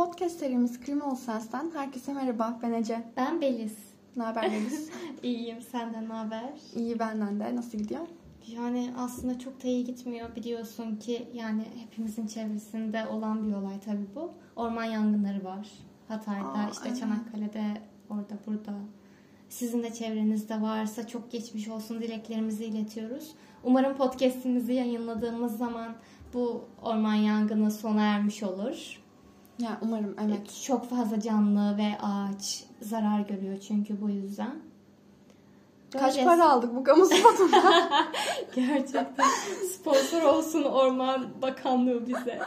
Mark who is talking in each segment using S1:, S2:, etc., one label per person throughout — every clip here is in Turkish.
S1: Podcast serimiz Criminal Sense'den herkese merhaba. Ben Ece.
S2: Ben Beliz.
S1: Ne haber Melis?
S2: İyiyim. Senden ne haber?
S1: İyi benden de. Nasıl gidiyor?
S2: Yani aslında çok da iyi gitmiyor. Biliyorsun ki yani hepimizin çevresinde olan bir olay tabii bu. Orman yangınları var. Hatay'da,
S1: Aa,
S2: işte
S1: aynen.
S2: Çanakkale'de, orada burada. Sizin de çevrenizde varsa çok geçmiş olsun dileklerimizi iletiyoruz. Umarım podcast'imizi yayınladığımız zaman bu orman yangını sona ermiş olur.
S1: Ya umarım evet.
S2: Çok fazla canlı ve ağaç zarar görüyor çünkü bu yüzden.
S1: Kaç
S2: Böyle-
S1: para aldık bu kamu spotundan?
S2: Gerçekten sponsor olsun Orman Bakanlığı bize.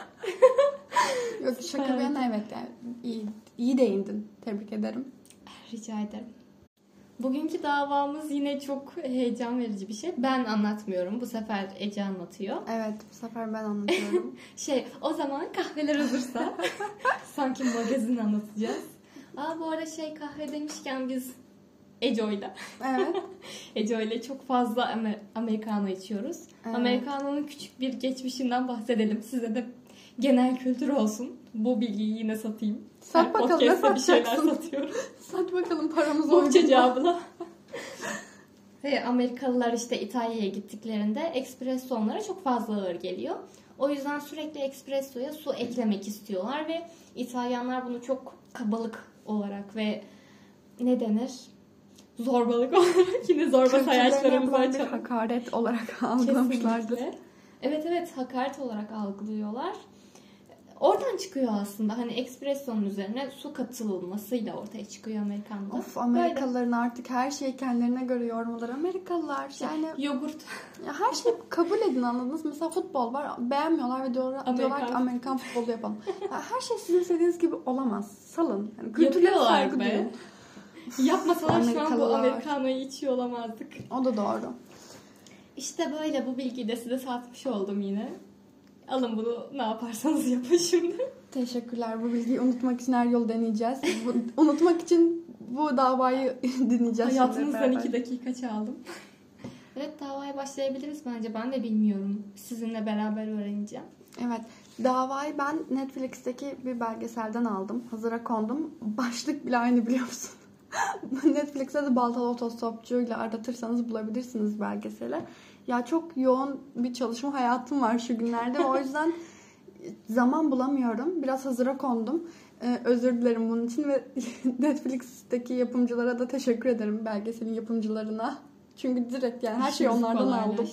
S1: Yok şaka bir yana evet. Yani iyi, iyi değindin. Tebrik ederim.
S2: Rica ederim. Bugünkü davamız yine çok heyecan verici bir şey. Ben anlatmıyorum. Bu sefer Ece anlatıyor.
S1: Evet bu sefer ben anlatıyorum.
S2: Şey o zaman kahveler hazırsa sanki magazin anlatacağız. Aa bu arada şey kahve demişken biz Eco'yla
S1: evet.
S2: Eco'yla çok fazla Amer- Americano içiyoruz.
S1: Evet.
S2: Americano'nun küçük bir geçmişinden bahsedelim. Size de genel kültür olsun. Bu bilgiyi yine satayım.
S1: Sat bakalım, ne
S2: podcast'te bir şeyler
S1: satacaksın?
S2: satıyorum.
S1: Sat bakalım paramız
S2: Bohça
S1: oldu.
S2: cevabına. Ve Amerikalılar işte İtalya'ya gittiklerinde espresso onlara çok fazla ağır geliyor. O yüzden sürekli espressoya su eklemek istiyorlar ve İtalyanlar bunu çok kabalık olarak ve ne denir? Zorbalık olarak yine zorba sayaçlarımızı açalım.
S1: hakaret olarak algılamışlardır.
S2: Kesinlikle. Evet evet hakaret olarak algılıyorlar. Oradan çıkıyor aslında hani espresso'nun üzerine su katılmasıyla ortaya çıkıyor Amerikan'da.
S1: Of Amerikalıların artık her şeyi kendilerine göre yormaları. Amerikalılar yani
S2: Yogurt.
S1: Ya her şeyi kabul edin anladınız. Mesela futbol var beğenmiyorlar ve diyorlar,
S2: Amerikan.
S1: diyorlar ki Amerikan futbolu yapalım. Ya her şey sizin istediğiniz gibi olamaz. Salın. Yani kültürlere saygı
S2: be.
S1: duyun.
S2: Yapmasalar şu an bu. Amerikanoyu içiyor olamazdık.
S1: O da doğru.
S2: İşte böyle bu bilgiyi de size satmış oldum yine. Alın bunu ne yaparsanız yapın şimdi.
S1: Teşekkürler. Bu bilgiyi unutmak için her yolu deneyeceğiz. Bu- unutmak için bu davayı dinleyeceğiz.
S2: Hayatınızdan iki dakika çaldım. evet davaya başlayabiliriz bence. Ben de bilmiyorum. Sizinle beraber öğreneceğim.
S1: Evet. Davayı ben Netflix'teki bir belgeselden aldım. Hazıra kondum. Başlık bile aynı biliyor musun? Netflix'te de Baltalı Otostopçu ile aratırsanız bulabilirsiniz belgeseli. Ya çok yoğun bir çalışma hayatım var şu günlerde. O yüzden zaman bulamıyorum. Biraz hazıra kondum. Ee, özür dilerim bunun için ve Netflix'teki yapımcılara da teşekkür ederim belgeselin yapımcılarına. Çünkü direkt yani her şeyi onlardan aldım.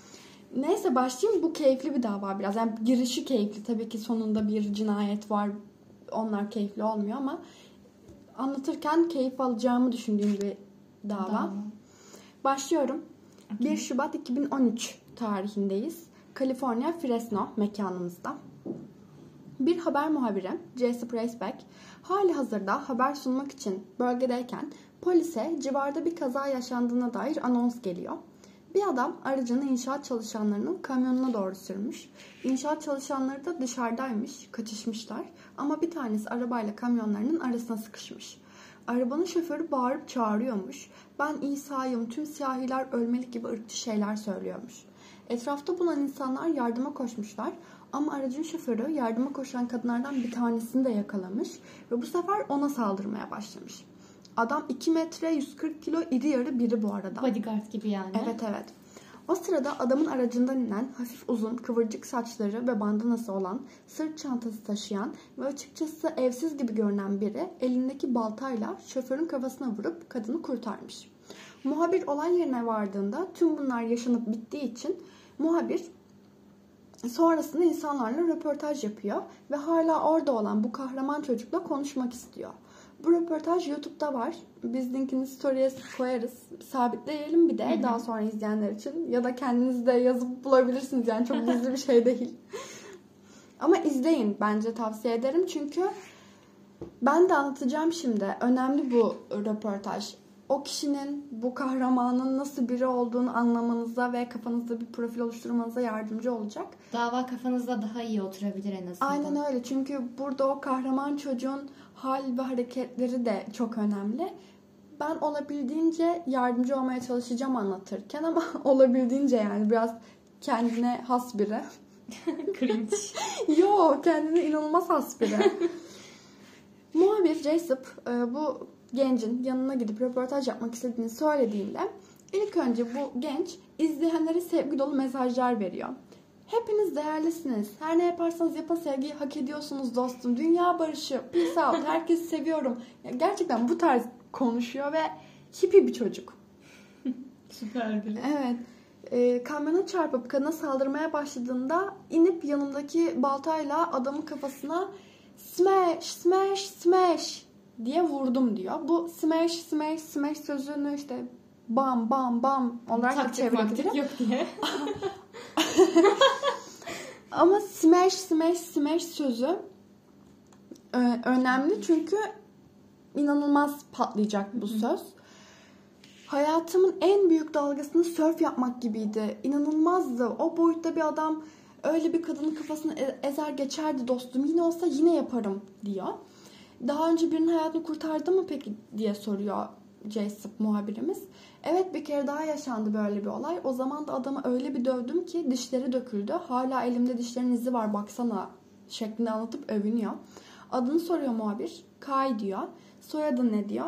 S1: Neyse başlayayım. Bu keyifli bir dava biraz. Yani girişi keyifli. Tabii ki sonunda bir cinayet var. Onlar keyifli olmuyor ama anlatırken keyif alacağımı düşündüğüm bir dava.
S2: Dava.
S1: Başlıyorum. 1 Şubat 2013 tarihindeyiz. Kaliforniya Fresno mekanımızda. Bir haber muhabiri Jesse Preisbeck hali hazırda haber sunmak için bölgedeyken polise civarda bir kaza yaşandığına dair anons geliyor. Bir adam aracını inşaat çalışanlarının kamyonuna doğru sürmüş. İnşaat çalışanları da dışarıdaymış, kaçışmışlar. Ama bir tanesi arabayla kamyonlarının arasına sıkışmış. Arabanın şoförü bağırıp çağırıyormuş. Ben İsa'yım, tüm siyahiler ölmeli gibi ırkçı şeyler söylüyormuş. Etrafta bulunan insanlar yardıma koşmuşlar. Ama aracın şoförü yardıma koşan kadınlardan bir tanesini de yakalamış. Ve bu sefer ona saldırmaya başlamış. Adam 2 metre 140 kilo iri yarı biri bu arada.
S2: Bodyguard gibi yani.
S1: Evet evet. O sırada adamın aracından inen hafif uzun kıvırcık saçları ve bandanası olan sırt çantası taşıyan ve açıkçası evsiz gibi görünen biri elindeki baltayla şoförün kafasına vurup kadını kurtarmış. Muhabir olay yerine vardığında tüm bunlar yaşanıp bittiği için muhabir sonrasında insanlarla röportaj yapıyor ve hala orada olan bu kahraman çocukla konuşmak istiyor. Bu röportaj YouTube'da var. Biz linkini story'e koyarız. Sabitleyelim bir de daha sonra izleyenler için. Ya da kendiniz de yazıp bulabilirsiniz. Yani çok gizli bir şey değil. Ama izleyin bence tavsiye ederim. Çünkü ben de anlatacağım şimdi. Önemli bu röportaj. O kişinin, bu kahramanın nasıl biri olduğunu anlamanıza ve kafanızda bir profil oluşturmanıza yardımcı olacak.
S2: Dava kafanızda daha iyi oturabilir en azından.
S1: Aynen öyle. Çünkü burada o kahraman çocuğun hal ve hareketleri de çok önemli. Ben olabildiğince yardımcı olmaya çalışacağım anlatırken ama olabildiğince yani biraz kendine has biri.
S2: Cringe.
S1: Yo kendini inanılmaz has biri. Muhabir Jessup e, bu gencin yanına gidip röportaj yapmak istediğini söylediğinde ilk önce bu genç izleyenlere sevgi dolu mesajlar veriyor. Hepiniz değerlisiniz. Her ne yaparsanız yapın sevgiyi hak ediyorsunuz dostum. Dünya barışı, peace out, herkesi seviyorum. Ya gerçekten bu tarz konuşuyor ve hippie bir çocuk.
S2: Süper biri.
S1: Evet. E, kamyona çarpıp kadına saldırmaya başladığında inip yanındaki baltayla adamın kafasına smash, smash, smash diye vurdum diyor. Bu smash, smash, smash sözünü işte bam, bam, bam olarak
S2: Taktik
S1: çevirebilirim.
S2: yok diye.
S1: Ama smash, smash, smash sözü e, önemli çünkü inanılmaz patlayacak bu söz. Hayatımın en büyük dalgasını sörf yapmak gibiydi. İnanılmazdı. O boyutta bir adam öyle bir kadının kafasını e- ezer geçerdi dostum. Yine olsa yine yaparım diyor. Daha önce birinin hayatını kurtardı mı peki diye soruyor Jessup muhabirimiz. Evet bir kere daha yaşandı böyle bir olay. O zaman da adamı öyle bir dövdüm ki dişleri döküldü. Hala elimde dişlerin izi var baksana şeklinde anlatıp övünüyor. Adını soruyor muhabir. Kay diyor. Soyadın ne diyor.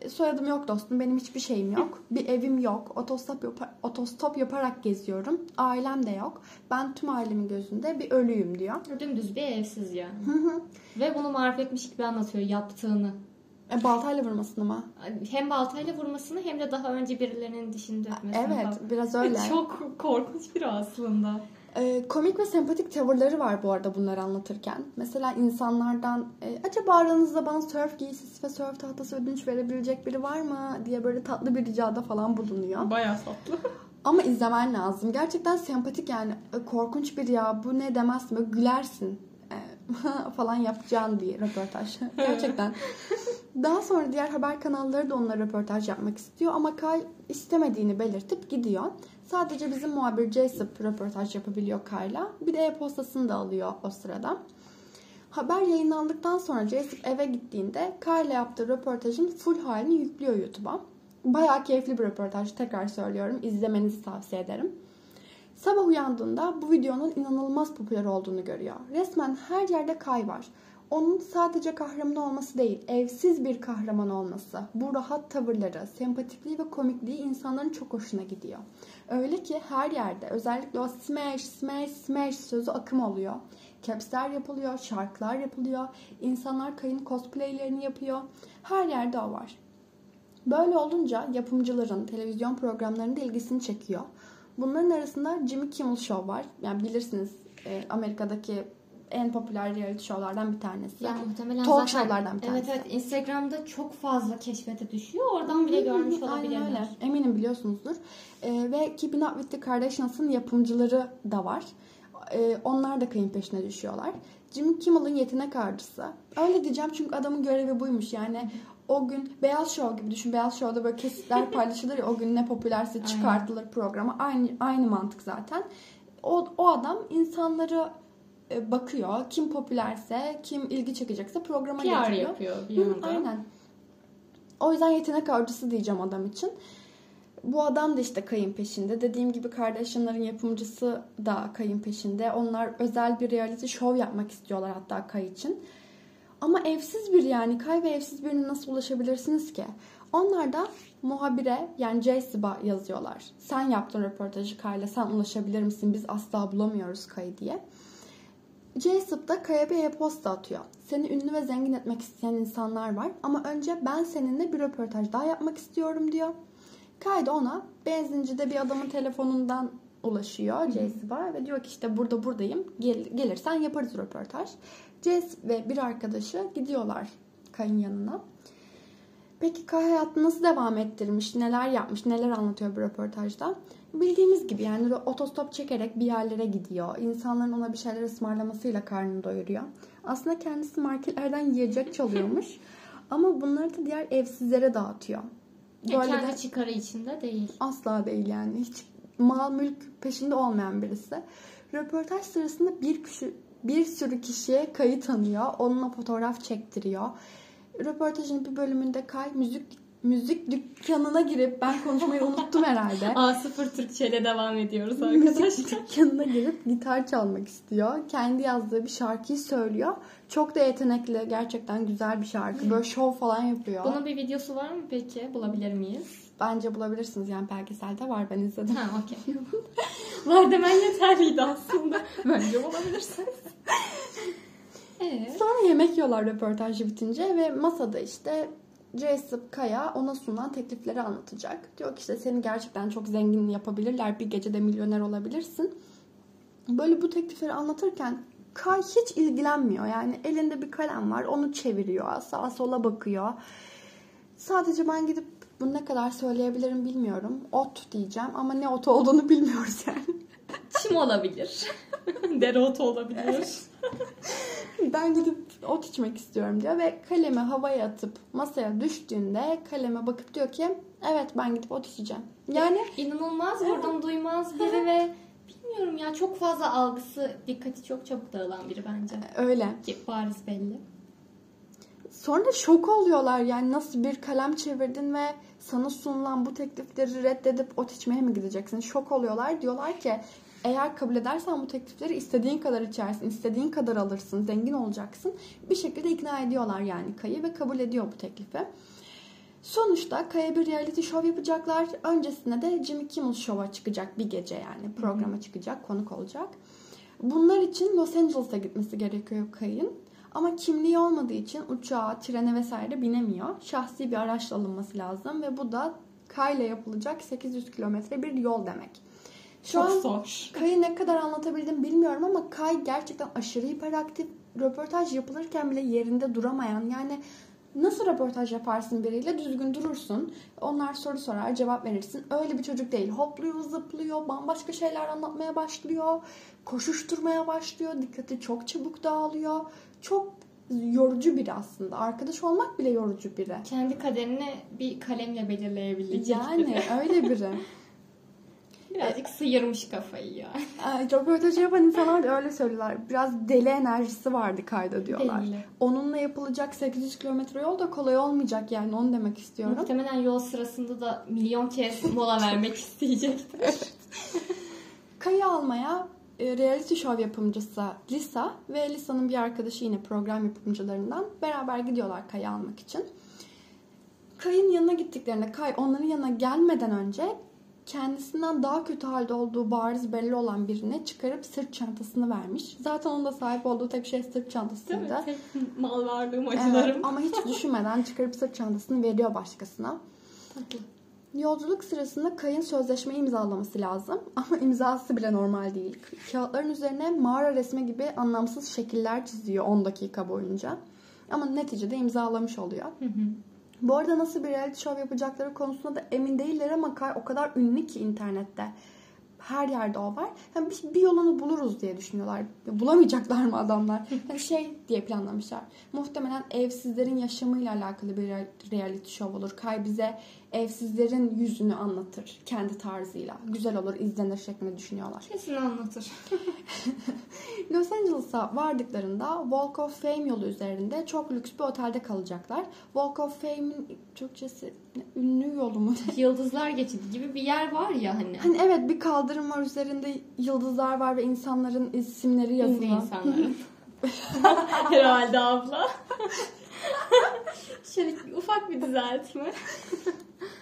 S1: "E, Soyadım yok dostum. Benim hiçbir şeyim yok. Bir evim yok. Otostop, yapa- otostop yaparak geziyorum. Ailem de yok. Ben tüm ailemin gözünde bir ölüyüm diyor.
S2: Dümdüz bir evsiz yani. Ve bunu marifetmiş gibi anlatıyor yaptığını.
S1: E, baltayla vurmasını mı?
S2: Hem baltayla vurmasını hem de daha önce birilerinin dişini dökmesini
S1: Evet
S2: falan.
S1: biraz öyle.
S2: Çok korkunç biri aslında.
S1: Ee, komik ve sempatik tavırları var bu arada bunları anlatırken. Mesela insanlardan e, acaba aranızda bana surf giysisi ve surf tahtası ödünç verebilecek biri var mı diye böyle tatlı bir ricada falan bulunuyor.
S2: Bayağı tatlı.
S1: Ama izlemen lazım. Gerçekten sempatik yani E, korkunç bir ya bu ne demezsin böyle gülersin E, falan yapacağın bir röportaj. Gerçekten. Daha sonra diğer haber kanalları da onunla röportaj yapmak istiyor ama Kay istemediğini belirtip gidiyor. Sadece bizim muhabir Jessup röportaj yapabiliyor Kay'la. Bir de e-postasını da alıyor o sırada. Haber yayınlandıktan sonra Jessup eve gittiğinde Kay'la yaptığı röportajın full halini yüklüyor YouTube'a. Bayağı keyifli bir röportaj tekrar söylüyorum. İzlemenizi tavsiye ederim. Sabah uyandığında bu videonun inanılmaz popüler olduğunu görüyor. Resmen her yerde Kay var. Onun sadece kahraman olması değil, evsiz bir kahraman olması, bu rahat tavırları, sempatikliği ve komikliği insanların çok hoşuna gidiyor. Öyle ki her yerde özellikle o smash, smash, smash sözü akım oluyor. Capsler yapılıyor, şarkılar yapılıyor, insanlar Kay'ın cosplaylerini yapıyor. Her yerde o var. Böyle olunca yapımcıların televizyon programlarında ilgisini çekiyor. Bunların arasında Jimmy Kimmel Show var. Yani bilirsiniz e, Amerika'daki en popüler reality show'lardan bir tanesi.
S2: Yani muhtemelen
S1: Talk
S2: zaten,
S1: show'lardan bir
S2: Evet
S1: tanesi.
S2: evet Instagram'da çok fazla keşfete düşüyor. Oradan bile görmüş
S1: Aynen
S2: olabilirler.
S1: öyle. Eminim biliyorsunuzdur. E, ve Keeping Up with the Kardashians'ın yapımcıları da var. E, onlar da kayın peşine düşüyorlar. Jimmy Kimmel'ın yetenek avcısı. Öyle diyeceğim çünkü adamın görevi buymuş. Yani o gün Beyaz Show gibi düşün. Beyaz Show'da böyle kesitler paylaşılır ya o gün ne popülerse çıkartılır programa. Aynı aynı mantık zaten. O, o adam insanları bakıyor. Kim popülerse, kim ilgi çekecekse programa
S2: PR
S1: getiriyor.
S2: yapıyor bir
S1: Hı,
S2: yandan.
S1: Aynen. O yüzden yetenek avcısı diyeceğim adam için. Bu adam da işte kayın peşinde. Dediğim gibi Kardashian'ların yapımcısı da kayın peşinde. Onlar özel bir reality show yapmak istiyorlar hatta Kay için. Ama evsiz bir yani Kay ve evsiz birine nasıl ulaşabilirsiniz ki? Onlar da muhabire yani J-Sib'a yazıyorlar. Sen yaptın röportajı Kay'la sen ulaşabilir misin? Biz asla bulamıyoruz Kay'ı diye. J-Sib da Kay'a bir e-posta atıyor. Seni ünlü ve zengin etmek isteyen insanlar var ama önce ben seninle bir röportaj daha yapmak istiyorum diyor. Kay da ona benzincide bir adamın telefonundan ulaşıyor J-Sib'a ve diyor ki işte burada buradayım Gel, gelirsen yaparız röportaj. J-Sib ve bir arkadaşı gidiyorlar Kay'ın yanına. Peki Kay hayatını nasıl devam ettirmiş, neler yapmış, neler anlatıyor bu röportajda? Bildiğimiz gibi yani otostop çekerek bir yerlere gidiyor. İnsanların ona bir şeyler ısmarlamasıyla karnını doyuruyor. Aslında kendisi marketlerden yiyecek çalıyormuş. Ama bunları da diğer evsizlere dağıtıyor. Böyle
S2: kendi
S1: de
S2: çıkarı içinde değil.
S1: asla değil yani. Hiç mal mülk peşinde olmayan birisi. Röportaj sırasında bir kişi bir sürü kişiye kayıt tanıyor. Onunla fotoğraf çektiriyor. Röportajın bir bölümünde Kay müzik müzik dükkanına girip ben konuşmayı unuttum herhalde.
S2: A0 Türkçe ile devam ediyoruz
S1: müzik
S2: arkadaşlar.
S1: dükkanına girip gitar çalmak istiyor. Kendi yazdığı bir şarkıyı söylüyor. Çok da yetenekli. Gerçekten güzel bir şarkı. Böyle şov falan yapıyor.
S2: Bunun bir videosu var mı peki? Bulabilir miyiz?
S1: Bence bulabilirsiniz. Yani belgeselde var. Ben izledim.
S2: Ha okey. var demen yeterliydi aslında. Bence bulabilirsiniz. Ee?
S1: Sonra yemek yiyorlar röportajı bitince ve masada işte Jessup Kaya ona sunulan teklifleri anlatacak. Diyor ki işte seni gerçekten çok zengin yapabilirler. Bir gecede milyoner olabilirsin. Böyle bu teklifleri anlatırken Kay hiç ilgilenmiyor. Yani elinde bir kalem var. Onu çeviriyor. Sağa sola bakıyor. Sadece ben gidip bunu ne kadar söyleyebilirim bilmiyorum. Ot diyeceğim ama ne otu olduğunu bilmiyoruz yani.
S2: Çim olabilir. Dereotu olabilir.
S1: ben gidip ot içmek istiyorum diyor ve kalemi havaya atıp masaya düştüğünde kaleme bakıp diyor ki evet ben gidip ot içeceğim. Yani
S2: inanılmaz buradan duymaz biri ve bilmiyorum ya çok fazla algısı dikkati çok çabuk dağılan biri bence.
S1: öyle.
S2: Ki bariz belli.
S1: Sonra şok oluyorlar yani nasıl bir kalem çevirdin ve sana sunulan bu teklifleri reddedip ot içmeye mi gideceksin? Şok oluyorlar. Diyorlar ki eğer kabul edersen bu teklifleri istediğin kadar içersin, istediğin kadar alırsın, zengin olacaksın. Bir şekilde ikna ediyorlar yani Kay'ı ve kabul ediyor bu teklifi. Sonuçta Kaya bir reality show yapacaklar. Öncesinde de Jimmy Kimmel Show'a çıkacak bir gece yani. Programa çıkacak, konuk olacak. Bunlar için Los Angeles'a gitmesi gerekiyor Kay'ın. Ama kimliği olmadığı için uçağa, trene vesaire binemiyor. Şahsi bir araçla alınması lazım ve bu da Kay'la yapılacak 800 kilometre bir yol demek. Şu
S2: Çok
S1: an
S2: zor.
S1: Kay'ı ne kadar anlatabildim bilmiyorum ama Kay gerçekten aşırı hiperaktif. Röportaj yapılırken bile yerinde duramayan yani nasıl röportaj yaparsın biriyle düzgün durursun. Onlar soru sorar cevap verirsin. Öyle bir çocuk değil. Hopluyor zıplıyor bambaşka şeyler anlatmaya başlıyor. Koşuşturmaya başlıyor. Dikkati çok çabuk dağılıyor. Çok yorucu biri aslında. Arkadaş olmak bile yorucu biri.
S2: Kendi kaderini bir kalemle belirleyebilecek
S1: Yani
S2: biri.
S1: öyle biri.
S2: Birazcık sıyırmış kafayı ya.
S1: Ay, Röportaj yapan insanlar da öyle söylüyorlar. Biraz deli enerjisi vardı kayda diyorlar.
S2: Belli.
S1: Onunla yapılacak 800 kilometre yol da kolay olmayacak yani onu demek istiyorum.
S2: Muhtemelen yol sırasında da milyon kez mola vermek isteyecektir.
S1: Kayı almaya reality show yapımcısı Lisa ve Lisa'nın bir arkadaşı yine program yapımcılarından beraber gidiyorlar Kayı almak için. Kay'ın yanına gittiklerinde Kay onların yanına gelmeden önce kendisinden daha kötü halde olduğu bariz belli olan birine çıkarıp sırt çantasını vermiş. Zaten onun da sahip olduğu tek şey sırt
S2: Değil mi?
S1: çantasıydı.
S2: Mal varlığım
S1: Evet,
S2: acılarım.
S1: ama hiç düşünmeden çıkarıp sırt çantasını veriyor başkasına.
S2: Tatlı.
S1: Yolculuk sırasında Kay'ın sözleşme imzalaması lazım. Ama imzası bile normal değil. Kağıtların üzerine mağara resmi gibi anlamsız şekiller çiziyor 10 dakika boyunca. Ama neticede imzalamış oluyor.
S2: Hı hı.
S1: Bu arada nasıl bir reality show yapacakları konusunda da emin değiller ama Kay o kadar ünlü ki internette. Her yerde o var. Yani bir, bir yolunu buluruz diye düşünüyorlar. Bulamayacaklar mı adamlar? Yani şey diye planlamışlar. Muhtemelen evsizlerin yaşamıyla alakalı bir real- reality show olur. Kay bize evsizlerin yüzünü anlatır kendi tarzıyla. Güzel olur, izlenir şeklinde düşünüyorlar.
S2: Kesin anlatır.
S1: Los Angeles'a vardıklarında Walk of Fame yolu üzerinde çok lüks bir otelde kalacaklar. Walk of Fame'in Türkçesi ünlü yolu mu?
S2: Yıldızlar geçidi gibi bir yer var ya hani.
S1: Hani evet bir kaldırım var üzerinde yıldızlar var ve insanların isimleri
S2: Ünlü
S1: yazılı.
S2: insanların. Herhalde abla. Şöyle ufak bir düzeltme.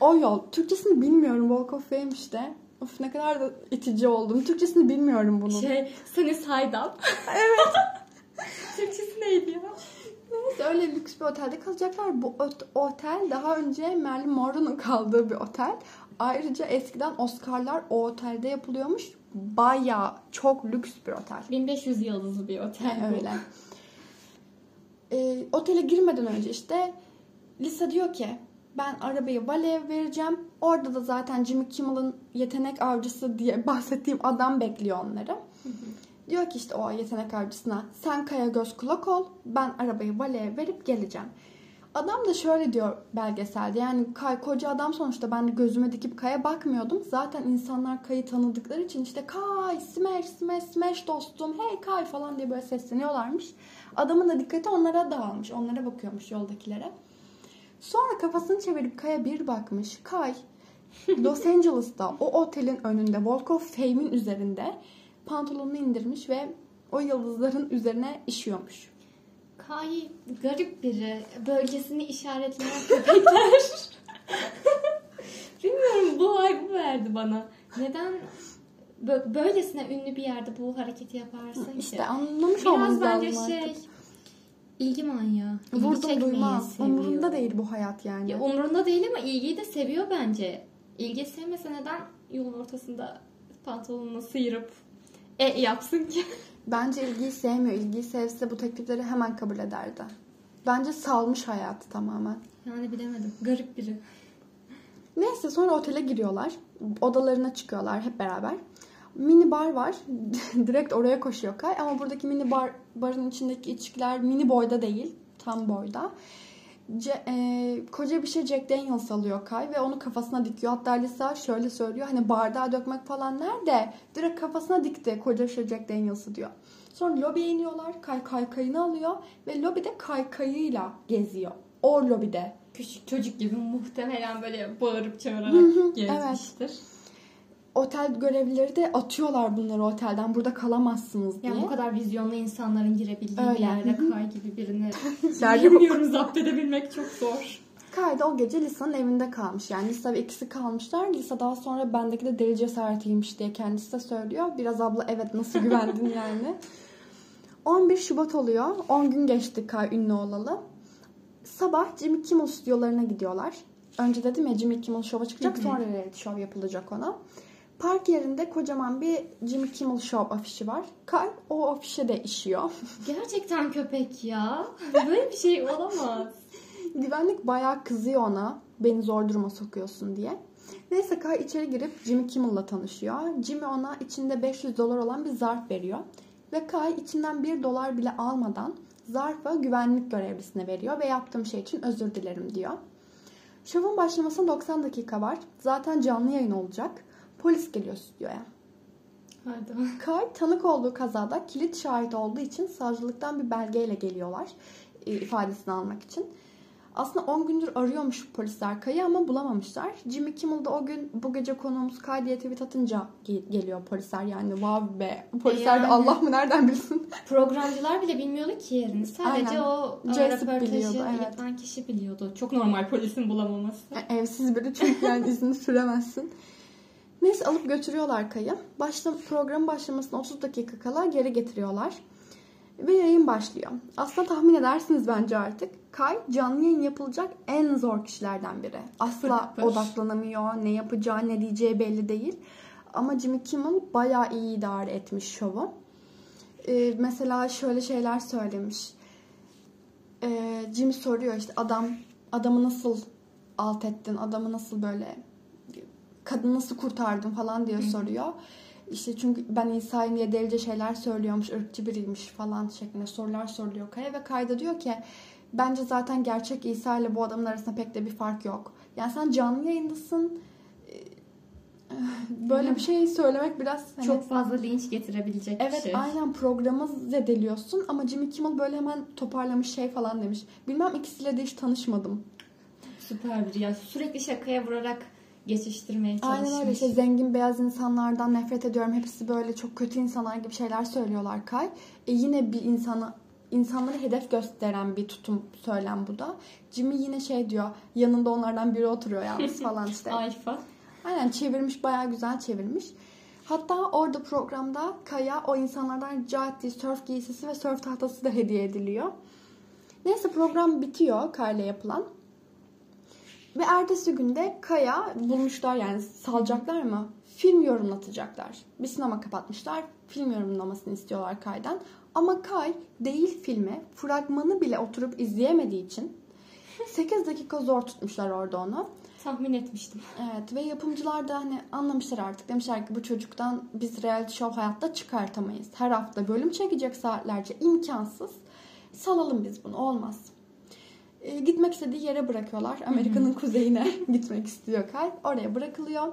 S1: O yol. Türkçesini bilmiyorum Walk of Fame işte. Of ne kadar da itici oldum. Türkçesini bilmiyorum bunun.
S2: Şey, Side Up. Evet. Türkçesi neydi ya?
S1: Neyse öyle lüks bir otelde kalacaklar. Bu ot- otel daha önce Marilyn Monroe'nun kaldığı bir otel. Ayrıca eskiden Oscar'lar o otelde yapılıyormuş. Baya çok lüks bir otel.
S2: 1500 yıldızlı bir otel.
S1: Öyle. Ee, otele girmeden önce işte Lisa diyor ki ben arabayı valeye vereceğim. Orada da zaten Jimmy Kimmel'ın yetenek avcısı diye bahsettiğim adam bekliyor onları. Diyor ki işte o yetenek avcısına sen kaya göz kulak ol. Ben arabayı valeye verip geleceğim. Adam da şöyle diyor belgeselde yani Kay koca adam sonuçta ben de gözüme dikip Kay'a bakmıyordum. Zaten insanlar Kay'ı tanıdıkları için işte Kay smash smash smash dostum hey Kay falan diye böyle sesleniyorlarmış. Adamın da dikkati onlara dağılmış onlara bakıyormuş yoldakilere. Sonra kafasını çevirip Kay'a bir bakmış. Kay Los Angeles'ta o otelin önünde Walk of Fame'in üzerinde pantolonunu indirmiş ve o yıldızların üzerine işiyormuş.
S2: Kay garip biri. Bölgesini işaretleyen köpekler. Bilmiyorum bu vibe'ı verdi bana. Neden bö- böylesine ünlü bir yerde bu hareketi yaparsın ki?
S1: İşte anlamış
S2: Biraz
S1: olmamız lazım
S2: şey
S1: artık.
S2: İlgi manyağı. İlgi
S1: Vurdum duymaz.
S2: seviyor.
S1: Umurunda değil bu hayat yani.
S2: Ya umrunda değil ama ilgiyi de seviyor bence. İlgi sevmese neden yolun ortasında pantolonunu sıyırıp e yapsın ki?
S1: Bence ilgiyi sevmiyor. İlgiyi sevse bu teklifleri hemen kabul ederdi. Bence salmış hayatı tamamen.
S2: Yani bilemedim. Garip biri.
S1: Neyse sonra otele giriyorlar. Odalarına çıkıyorlar hep beraber. Mini bar var. Direkt oraya koşuyor Kay. Ama buradaki mini bar barın içindeki içkiler mini boyda değil. Tam boyda. Ce- e, koca bir şey Jack Daniels alıyor Kay ve onu kafasına dikiyor. Hatta Lisa şöyle söylüyor. Hani bardağa dökmek falan nerede? Direkt kafasına dikti koca bir şey Jack Daniels'ı diyor. Sonra lobiye iniyorlar. Kay kaykayını alıyor ve lobide kaykayıyla geziyor. O lobide.
S2: Küçük çocuk gibi muhtemelen böyle bağırıp çağırarak gezmiştir.
S1: Otel görevlileri de atıyorlar bunları otelden. Burada kalamazsınız diye.
S2: Yani bu kadar vizyonlu insanların girebildiği
S1: Öyle.
S2: bir yerde Kay gibi birini bilmiyorum zapt edebilmek çok zor.
S1: Kay da o gece Lisa'nın evinde kalmış. Yani Lisa ve ikisi kalmışlar. Lisa daha sonra bendeki de deli cesaretiymiş diye kendisi de söylüyor. Biraz abla evet nasıl güvendin yani. 11 Şubat oluyor. 10 gün geçti Kay ünlü olalı. Sabah Jimmy Kimmel stüdyolarına gidiyorlar. Önce dedim ya Jimmy Kimmel Show'a çıkacak.
S2: Hı hı.
S1: Sonra reality show yapılacak ona. Park yerinde kocaman bir Jimmy Kimmel Show afişi var. Kay o afişe de işiyor.
S2: Gerçekten köpek ya. Böyle bir şey olamaz.
S1: Güvenlik bayağı kızıyor ona. Beni zor duruma sokuyorsun diye. Neyse Kay içeri girip Jimmy Kimmel'la tanışıyor. Jimmy ona içinde 500 dolar olan bir zarf veriyor. Ve Kay içinden 1 dolar bile almadan zarfı güvenlik görevlisine veriyor ve yaptığım şey için özür dilerim diyor. Şovun başlamasına 90 dakika var. Zaten canlı yayın olacak. Polis geliyor stüdyoya.
S2: Hadi.
S1: Kay tanık olduğu kazada kilit şahit olduğu için savcılıktan bir belgeyle geliyorlar e, ifadesini almak için. Aslında 10 gündür arıyormuş polisler Kay'ı ama bulamamışlar. Jimmy Kimmel de o gün bu gece konuğumuz Kay diye tweet atınca ge- geliyor polisler yani wow be. Polisler de
S2: Yani.
S1: Allah mı nereden bilsin.
S2: Programcılar bile bilmiyordu ki yerini. Sadece
S1: Aynen.
S2: o e,
S1: Jessup
S2: röportajı
S1: biliyordu, evet.
S2: yapan kişi biliyordu. Çok normal polisin bulamaması.
S1: Yani evsiz biri çünkü yani izni süremezsin. Neyse alıp götürüyorlar Kay'ı. Başla, programın başlamasına 30 dakika kala geri getiriyorlar. Ve yayın başlıyor. Aslında tahmin edersiniz bence artık. Kay canlı yayın yapılacak en zor kişilerden biri. Asla
S2: fır.
S1: odaklanamıyor. Ne yapacağı ne diyeceği belli değil. Ama Jimmy Kimmel bayağı iyi idare etmiş şovu. Ee, mesela şöyle şeyler söylemiş. Ee, Jimmy soruyor işte adam adamı nasıl alt ettin? Adamı nasıl böyle kadını nasıl kurtardın falan diye soruyor. İşte çünkü ben İsa'yım diye delice şeyler söylüyormuş, ırkçı biriymiş falan şeklinde sorular soruluyor Kaya ve Kayda diyor ki bence zaten gerçek İsa ile bu adamın arasında pek de bir fark yok. Yani sen canlı yayındasın. Ee, Böyle bir şey söylemek biraz hani-
S2: Çok fazla linç getirebilecek bir
S1: Evet
S2: şey.
S1: aynen programı zedeliyorsun ama Jimmy Kimmel böyle hemen toparlamış şey falan demiş. Bilmem ikisiyle de hiç tanışmadım.
S2: Süper biri ya. Sürekli şakaya vurarak geçiştirmeye çalışmış.
S1: Aynen öyle işte zengin beyaz insanlardan nefret ediyorum. Hepsi böyle çok kötü insanlar gibi şeyler söylüyorlar Kay. E yine bir insanı insanları hedef gösteren bir tutum söylem bu da. Jimmy yine şey diyor yanında onlardan biri oturuyor yalnız falan işte.
S2: Alfa.
S1: Aynen çevirmiş bayağı güzel çevirmiş. Hatta orada programda Kaya o insanlardan rica ettiği surf giysisi ve surf tahtası da hediye ediliyor. Neyse program bitiyor Kaya'yla yapılan. Ve ertesi günde Kaya bulmuşlar yani salacaklar mı? Film yorumlatacaklar. Bir sinema kapatmışlar. Film yorumlamasını istiyorlar Kay'dan. Ama Kay değil filmi fragmanı bile oturup izleyemediği için 8 dakika zor tutmuşlar orada onu.
S2: Tahmin etmiştim.
S1: Evet ve yapımcılar da hani anlamışlar artık. Demişler ki bu çocuktan biz reality show hayatta çıkartamayız. Her hafta bölüm çekecek saatlerce imkansız. Salalım biz bunu olmaz. Ee, gitmek istediği yere bırakıyorlar. Amerika'nın kuzeyine gitmek istiyor Kay. Oraya bırakılıyor.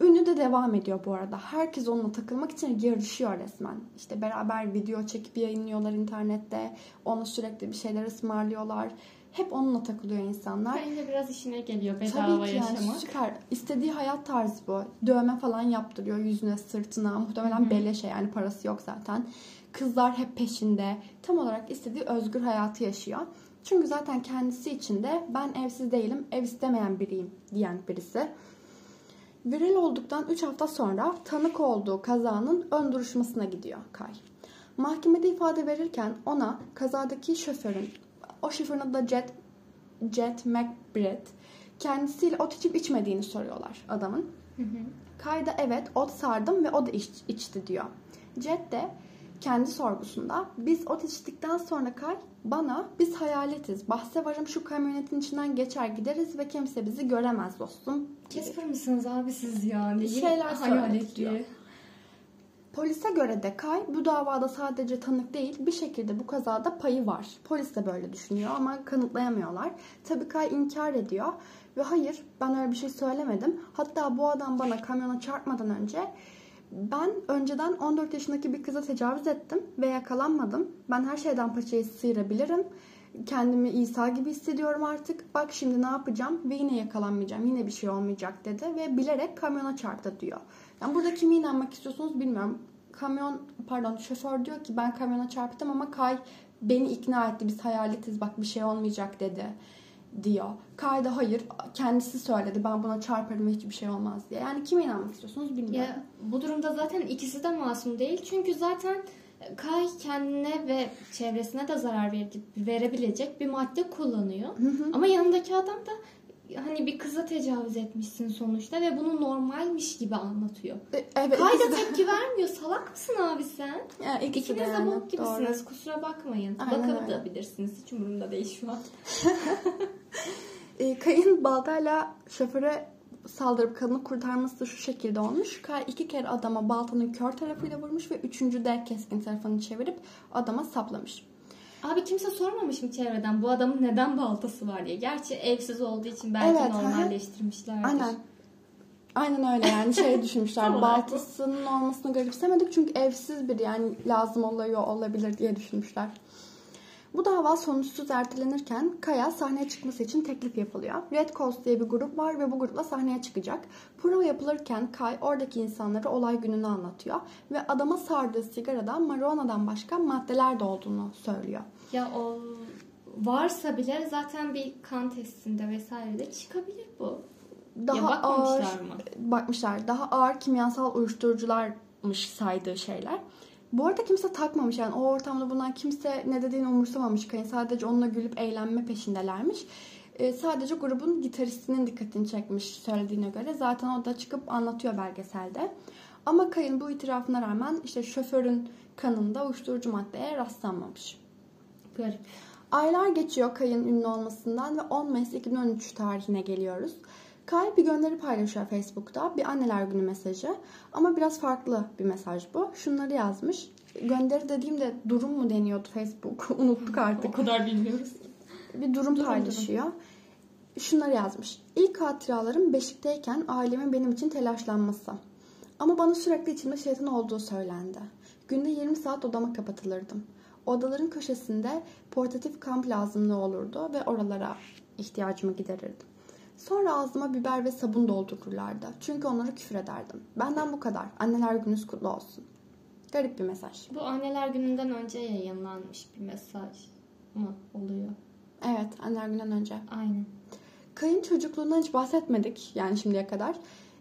S1: Ünlü de devam ediyor bu arada. Herkes onunla takılmak için yarışıyor resmen. İşte beraber video çekip yayınlıyorlar internette. Ona sürekli bir şeyler ısmarlıyorlar. Hep onunla takılıyor insanlar.
S2: Bence biraz işine geliyor bedava
S1: Tabii ki
S2: yaşamak.
S1: yani süper. İstediği hayat tarzı bu. Dövme falan yaptırıyor yüzüne, sırtına. Muhtemelen
S2: Hı hı.
S1: beleşe yani parası yok zaten. Kızlar hep peşinde. Tam olarak istediği özgür hayatı yaşıyor. Çünkü zaten kendisi için de ben evsiz değilim, ev istemeyen biriyim diyen birisi. Viral olduktan 3 hafta sonra tanık olduğu kazanın ön duruşmasına gidiyor Kay. Mahkemede ifade verirken ona kazadaki şoförün, o şoförün adı da Jet, Jet McBride, kendisiyle ot içip içmediğini soruyorlar adamın.
S2: Hı hı.
S1: Kay da evet ot sardım ve o da iç, içti diyor. Jet de kendi sorgusunda biz ot içtikten sonra Kay bana biz hayaletiz. Bahse varım şu kamyonetin içinden geçer gideriz ve kimse bizi göremez dostum.
S2: Casper mısınız abi siz yani?
S1: Bir şeyler
S2: Hayalet
S1: diyor. Polise göre de Kay bu davada sadece tanık değil bir şekilde bu kazada payı var. Polis de böyle düşünüyor ama kanıtlayamıyorlar. Tabii Kay inkar ediyor ve hayır ben öyle bir şey söylemedim. Hatta bu adam bana kamyona çarpmadan önce ben önceden 14 yaşındaki bir kıza tecavüz ettim ve yakalanmadım. Ben her şeyden paçayı sıyırabilirim. Kendimi İsa gibi hissediyorum artık. Bak şimdi ne yapacağım ve yine yakalanmayacağım. Yine bir şey olmayacak dedi ve bilerek kamyona çarptı diyor. Yani burada kime inanmak istiyorsunuz bilmiyorum. Kamyon pardon şoför diyor ki ben kamyona çarptım ama Kay beni ikna etti. Biz hayaletiz bak bir şey olmayacak dedi diyor. Kay da hayır kendisi söyledi ben buna çarparım ve hiçbir şey olmaz diye. Yani kime inanmak istiyorsunuz bilmiyorum.
S2: Ya bu durumda zaten ikisi de masum değil. Çünkü zaten Kay kendine ve çevresine de zarar ver- verebilecek bir madde kullanıyor. Ama yanındaki adam da hani bir kıza tecavüz etmişsin sonuçta ve bunu normalmiş gibi anlatıyor.
S1: E, Evet.
S2: Kay da
S1: ikisi de-
S2: tepki vermiyor. Salak mısın abi sen?
S1: Yani ikisi
S2: İkiniz de
S1: yani,
S2: bok gibisiniz.
S1: doğru.
S2: Kusura bakmayın.
S1: Aynen.
S2: Bakabilirsiniz. Hiç umurumda değil şu an.
S1: E, Kay'ın baltayla şoföre saldırıp kadını kurtarması da şu şekilde olmuş. Kay iki kere adama baltanın kör tarafıyla vurmuş ve üçüncü de keskin tarafını çevirip adama saplamış.
S2: Abi kimse sormamış mı çevreden bu adamın neden baltası var diye. Gerçi evsiz olduğu için belki
S1: Evet,
S2: normalleştirmişlerdir.
S1: Aynen. Aynen öyle yani şey düşünmüşler baltasının olmasını garipsemedik çünkü evsiz bir yani lazım oluyor olabilir diye düşünmüşler. Bu dava sonuçsuz ertelenirken Kaya sahneye çıkması için teklif yapılıyor. Red Coast diye bir grup var ve bu grupla sahneye çıkacak. Prova yapılırken Kay oradaki insanlara olay gününü anlatıyor ve adama sardığı sigarada marijuana'dan başka maddeler de olduğunu söylüyor.
S2: Ya o varsa bile zaten bir kan testinde vesairede çıkabilir bu.
S1: Daha
S2: ya bakmamışlar
S1: ağır,
S2: mı?
S1: bakmışlar. Daha ağır kimyasal uyuşturucularmış saydığı şeyler. Bu arada kimse takmamış yani o ortamda bundan kimse ne dediğini umursamamış. Kayın sadece onunla gülüp eğlenme peşindelermiş. Ee, sadece grubun gitaristinin dikkatini çekmiş söylediğine göre. Zaten o da çıkıp anlatıyor belgeselde. Ama Kayın bu itirafına rağmen işte şoförün kanında uyuşturucu maddeye rastlanmamış.
S2: Garip.
S1: Aylar geçiyor Kay'ın ünlü olmasından ve 10 Mayıs 2013 tarihine geliyoruz. Kay bir gönderi paylaşıyor Facebook'ta. Bir anneler günü mesajı. Ama biraz farklı bir mesaj bu. Şunları yazmış. Gönderi dediğimde durum mu deniyordu Facebook? Unuttuk artık.
S2: O kadar bilmiyoruz.
S1: Bir durum,
S2: Durum,
S1: paylaşıyor. Şunları yazmış. İlk hatıralarım beşikteyken ailemin benim için telaşlanması. Ama bana sürekli içimde şeytan olduğu söylendi. Günde 20 saat odama kapatılırdım. Odaların köşesinde portatif kamp lazımlığı olurdu ve oralara ihtiyacımı giderirdim. Sonra ağzıma biber ve sabun doldururlardı. Çünkü onlara küfür ederdim. Benden bu kadar. Anneler gününüz kutlu olsun. Garip bir mesaj.
S2: Bu anneler gününden önce yayınlanmış bir mesaj mı oluyor?
S1: Evet, anneler günden önce.
S2: Aynen.
S1: Kayın çocukluğundan hiç bahsetmedik yani şimdiye kadar.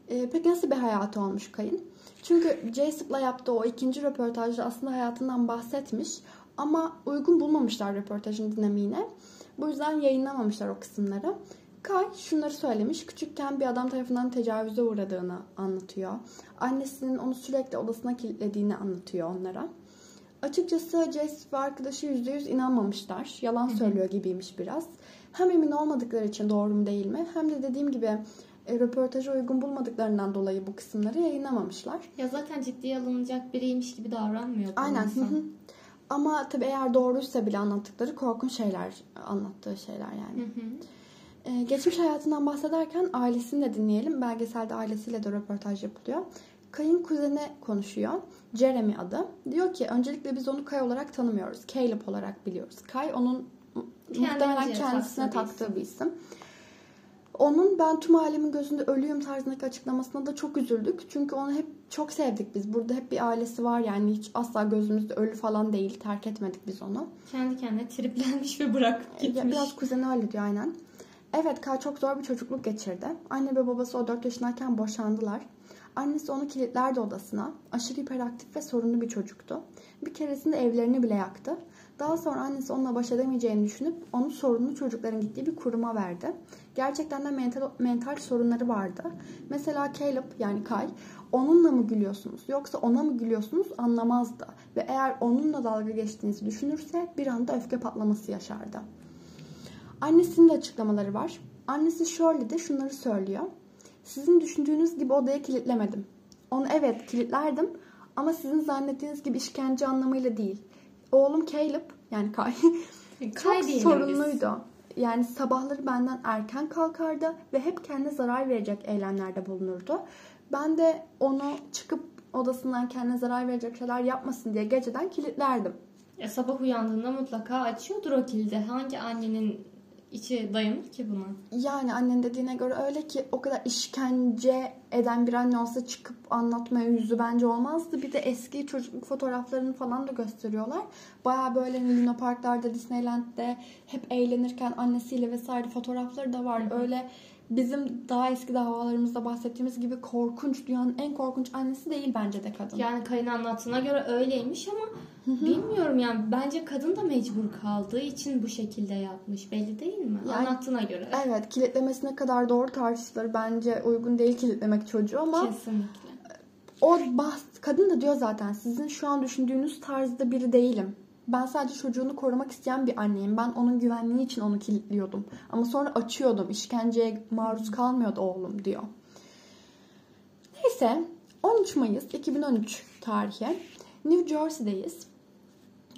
S1: Ee, peki nasıl bir hayatı olmuş Kayın? Çünkü Jason'la yaptığı o ikinci röportajda aslında hayatından bahsetmiş ama uygun bulmamışlar röportajın dinamiğine. Bu yüzden yayınlamamışlar o kısımları. Kay şunları söylemiş. Küçükken bir adam tarafından tecavüze uğradığını anlatıyor. Annesinin onu sürekli odasına kilitlediğini anlatıyor onlara. Açıkçası Jess ve arkadaşı %100 inanmamışlar. Yalan söylüyor gibiymiş biraz. Hem emin olmadıkları için doğru mu değil mi? Hem de dediğim gibi e, röportaja uygun bulmadıklarından dolayı bu kısımları yayınlamamışlar.
S2: Ya zaten ciddiye alınacak biriymiş gibi davranmıyor.
S1: Aynen.
S2: insan.
S1: hı hı. Ama tabii eğer doğruysa bile anlattıkları korkunç şeyler, anlattığı şeyler yani.
S2: Hı hı.
S1: Ee, geçmiş hayatından bahsederken ailesini de dinleyelim. Belgeselde ailesiyle de röportaj yapılıyor. Kay'ın kuzeni konuşuyor. Jeremy adı. Diyor ki öncelikle biz onu Kay olarak tanımıyoruz. Caleb olarak biliyoruz. Kay onun Muhtemelen kendisine taktığı bir isim. Onun ben tüm alemin gözünde ölüyüm tarzındaki açıklamasına da çok üzüldük. Çünkü onu hep çok sevdik biz. Burada hep bir ailesi var yani hiç asla gözümüzde ölü falan değil. Terk etmedik biz onu.
S2: Kendi kendine triplenmiş ve bırakıp gitmiş.
S1: Biraz kuzeni öyle diyor aynen. Evet Kay çok zor bir çocukluk geçirdi. Anne ve babası o 4 yaşındayken boşandılar. Annesi onu kilitlerdi odasına. Aşırı hiperaktif ve sorunlu bir çocuktu. Bir keresinde evlerini bile yaktı. Daha sonra annesi onunla baş edemeyeceğini düşünüp onu sorunlu çocukların gittiği bir kuruma verdi. Gerçekten de mental, mental sorunları vardı. Mesela Caleb yani Kay onunla mı gülüyorsunuz yoksa ona mı gülüyorsunuz anlamazdı. Ve eğer onunla dalga geçtiğinizi düşünürse bir anda öfke patlaması yaşardı. Annesinin de açıklamaları var. Annesi Shirley de şunları söylüyor. Sizin düşündüğünüz gibi odaya kilitlemedim. Onu evet kilitlerdim ama sizin zannettiğiniz gibi işkence anlamıyla değil. Oğlum Caleb yani Kay çok sorunluydu. Yani sabahları benden erken kalkardı ve hep kendine zarar verecek eylemlerde bulunurdu. Ben de onu çıkıp odasından kendine zarar verecek şeyler yapmasın diye geceden kilitlerdim.
S2: Ya sabah uyandığında mutlaka açıyordur o kilidi. Hangi annenin içi dayanır ki buna?
S1: Yani annen dediğine göre öyle ki o kadar işkence eden bir anne olsa çıkıp anlatmaya yüzü bence olmazdı. Bir de eski çocukluk fotoğraflarını falan da gösteriyorlar. Baya böyle Luna Parklarda, Disneyland'de hep eğlenirken annesiyle vesaire fotoğrafları da var. Öyle bizim daha eski davalarımızda bahsettiğimiz gibi korkunç, dünyanın en korkunç annesi değil bence de kadın.
S2: Yani kayın anlattığına göre öyleymiş ama bilmiyorum yani bence kadın da mecbur kaldığı için bu şekilde yapmış. Belli değil mi? Yani, Anlattığına göre.
S1: Evet, kilitlemesine kadar doğru tartışılır. Bence uygun değil kilitlemek çocuğu ama
S2: Kesinlikle.
S1: O bahs kadın da diyor zaten sizin şu an düşündüğünüz tarzda biri değilim. Ben sadece çocuğunu korumak isteyen bir anneyim. Ben onun güvenliği için onu kilitliyordum. Ama sonra açıyordum. İşkenceye maruz kalmıyordu oğlum diyor. Neyse 13 Mayıs 2013 tarihi New Jersey'deyiz.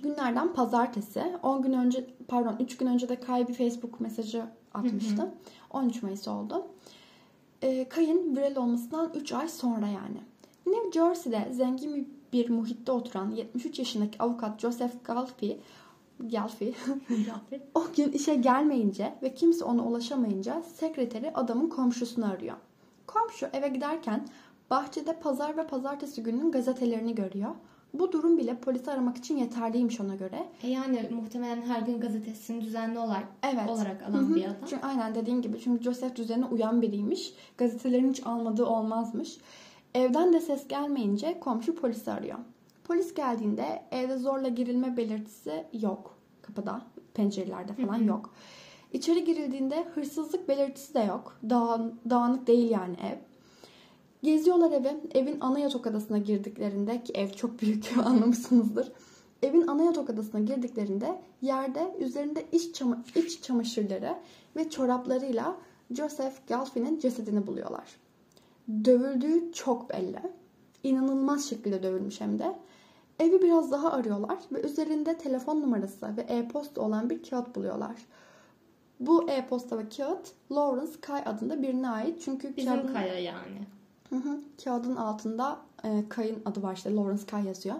S1: Günlerden pazartesi. 10 gün önce pardon 3 gün önce de Kay bir Facebook mesajı atmıştı. Hı hı. 13 Mayıs oldu. E, Kay'ın viral olmasından 3 ay sonra yani. New Jersey'de zengin bir muhitte oturan 73 yaşındaki avukat Joseph Galfi Galfi o gün işe gelmeyince ve kimse ona ulaşamayınca sekreteri adamın komşusunu arıyor. Komşu eve giderken bahçede pazar ve pazartesi gününün gazetelerini görüyor. Bu durum bile polisi aramak için yeterliymiş ona göre.
S2: E yani muhtemelen her gün gazetesini düzenli olarak, evet. olarak alan Hı-hı. bir adam.
S1: Çünkü aynen dediğin gibi çünkü Joseph düzenine uyan biriymiş. Gazetelerin hiç almadığı olmazmış. Evden de ses gelmeyince komşu polisi arıyor. Polis geldiğinde evde zorla girilme belirtisi yok. Kapıda, pencerelerde falan yok. İçeri girildiğinde hırsızlık belirtisi de yok. Dağın, dağınık değil yani ev. Geziyorlar evi. Evin ana yatak odasına girdiklerinde ki ev çok büyük anlamışsınızdır. Evin ana yatak odasına girdiklerinde yerde üzerinde iç, çama iç çamaşırları ve çoraplarıyla Joseph Galfi'nin cesedini buluyorlar. Dövüldüğü çok belli. İnanılmaz şekilde dövülmüş hem de. Evi biraz daha arıyorlar ve üzerinde telefon numarası ve e-posta olan bir kağıt buluyorlar. Bu e-posta ve kağıt Lawrence Kay adında birine ait. Çünkü
S2: Bizim kağıdın, Kaya yani.
S1: Hı hı, kağıdın altında e, Kay'ın adı var işte Lawrence Kay yazıyor.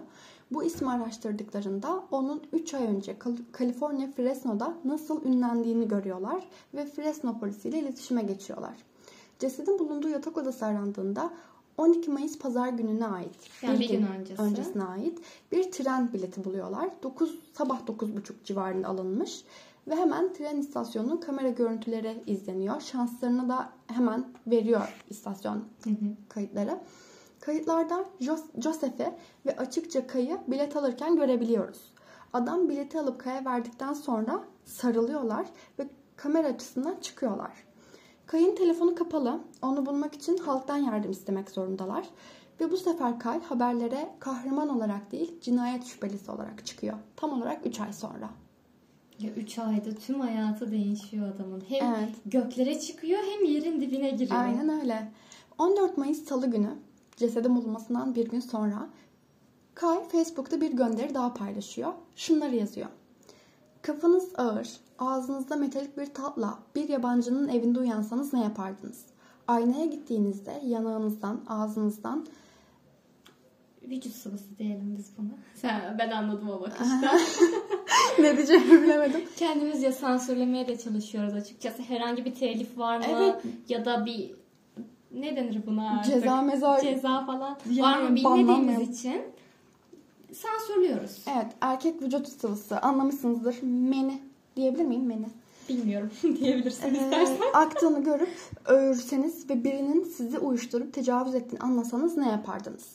S1: Bu ismi araştırdıklarında onun 3 ay önce Kaliforniya Fresno'da nasıl ünlendiğini görüyorlar ve Fresno polisiyle iletişime geçiyorlar. Cesedin bulunduğu yatak odası arandığında 12 Mayıs pazar gününe ait.
S2: Yani bir, bir gün öncesi.
S1: öncesine ait bir tren bileti buluyorlar. 9 sabah 9.30 civarında alınmış ve hemen tren istasyonunun kamera görüntüleri izleniyor. Şanslarını da hemen veriyor istasyon hı hı. kayıtları. Kayıtlarda Joseph'i ve açıkça Kay'ı bilet alırken görebiliyoruz. Adam bileti alıp Kay'a verdikten sonra sarılıyorlar ve kamera açısından çıkıyorlar. Kay'ın telefonu kapalı. Onu bulmak için halktan yardım istemek zorundalar. Ve bu sefer Kay haberlere kahraman olarak değil cinayet şüphelisi olarak çıkıyor. Tam olarak 3 ay sonra.
S2: Ya 3 ayda tüm hayatı değişiyor adamın. Hem evet. göklere çıkıyor hem yerin dibine giriyor.
S1: Aynen öyle. 14 Mayıs Salı günü cesedin bulunmasından bir gün sonra Kay Facebook'ta bir gönderi daha paylaşıyor. Şunları yazıyor. Kafanız ağır, ağzınızda metalik bir tatla bir yabancının evinde uyansanız ne yapardınız? Aynaya gittiğinizde yanağınızdan, ağzınızdan
S2: vücut sıvısı diyelim biz buna. Sen, ben anladım o bakışta.
S1: ne diyeceğimi bilemedim.
S2: Kendimizce sansürlemeye de çalışıyoruz açıkçası. Herhangi bir telif var mı?
S1: Evet.
S2: Ya da bir ne denir buna artık?
S1: Ceza meza
S2: Ceza falan
S1: Yani
S2: var mı bilmediğimiz için sansürlüyoruz.
S1: Evet erkek vücut sıvısı anlamışsınızdır. Meni diyebilir miyim meni?
S2: Bilmiyorum diyebilirsin
S1: Ee,
S2: istersen.
S1: aktığını görüp öğürseniz ve birinin sizi uyuşturup tecavüz ettiğini anlasanız ne yapardınız?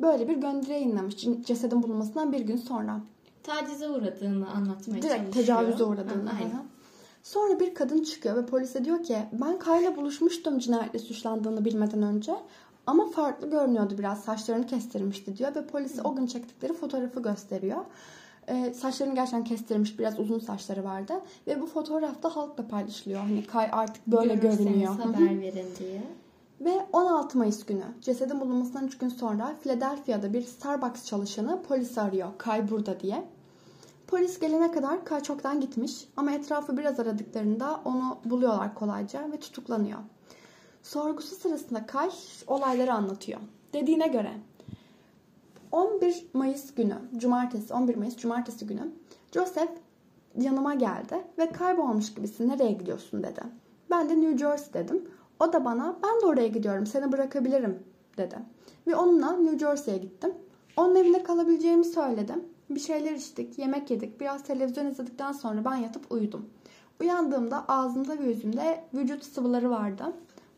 S1: Böyle bir gönderi yayınlamış cesedin bulunmasından bir gün sonra.
S2: Tacize uğradığını anlatmaya
S1: Direkt
S2: çalışıyor.
S1: tecavüze uğradığını.
S2: Ha, aynen.
S1: Aha. Sonra bir kadın çıkıyor ve polise diyor ki ben Kayla buluşmuştum cinayetle suçlandığını bilmeden önce. Ama farklı görünüyordu biraz saçlarını kestirmişti diyor ve polise o gün çektikleri fotoğrafı gösteriyor. Ee, saçlarını gerçekten kestirmiş biraz uzun saçları vardı ve bu fotoğrafta halkla paylaşılıyor. Hani Kay artık böyle
S2: Görürseniz
S1: görünüyor.
S2: Haber verin diye.
S1: Ve 16 Mayıs günü cesedin bulunmasından 3 gün sonra Philadelphia'da bir Starbucks çalışanı polisi arıyor. Kay burada diye. Polis gelene kadar Kay çoktan gitmiş ama etrafı biraz aradıklarında onu buluyorlar kolayca ve tutuklanıyor. Sorgusu sırasında Kay olayları anlatıyor. Dediğine göre 11 Mayıs günü, cumartesi, 11 Mayıs cumartesi günü Joseph yanıma geldi ve kaybolmuş gibisin nereye gidiyorsun dedi. Ben de New Jersey dedim. O da bana ben de oraya gidiyorum seni bırakabilirim dedi. Ve onunla New Jersey'ye gittim. Onun evinde kalabileceğimi söyledim. Bir şeyler içtik, yemek yedik, biraz televizyon izledikten sonra ben yatıp uyudum. Uyandığımda ağzımda ve yüzümde vücut sıvıları vardı.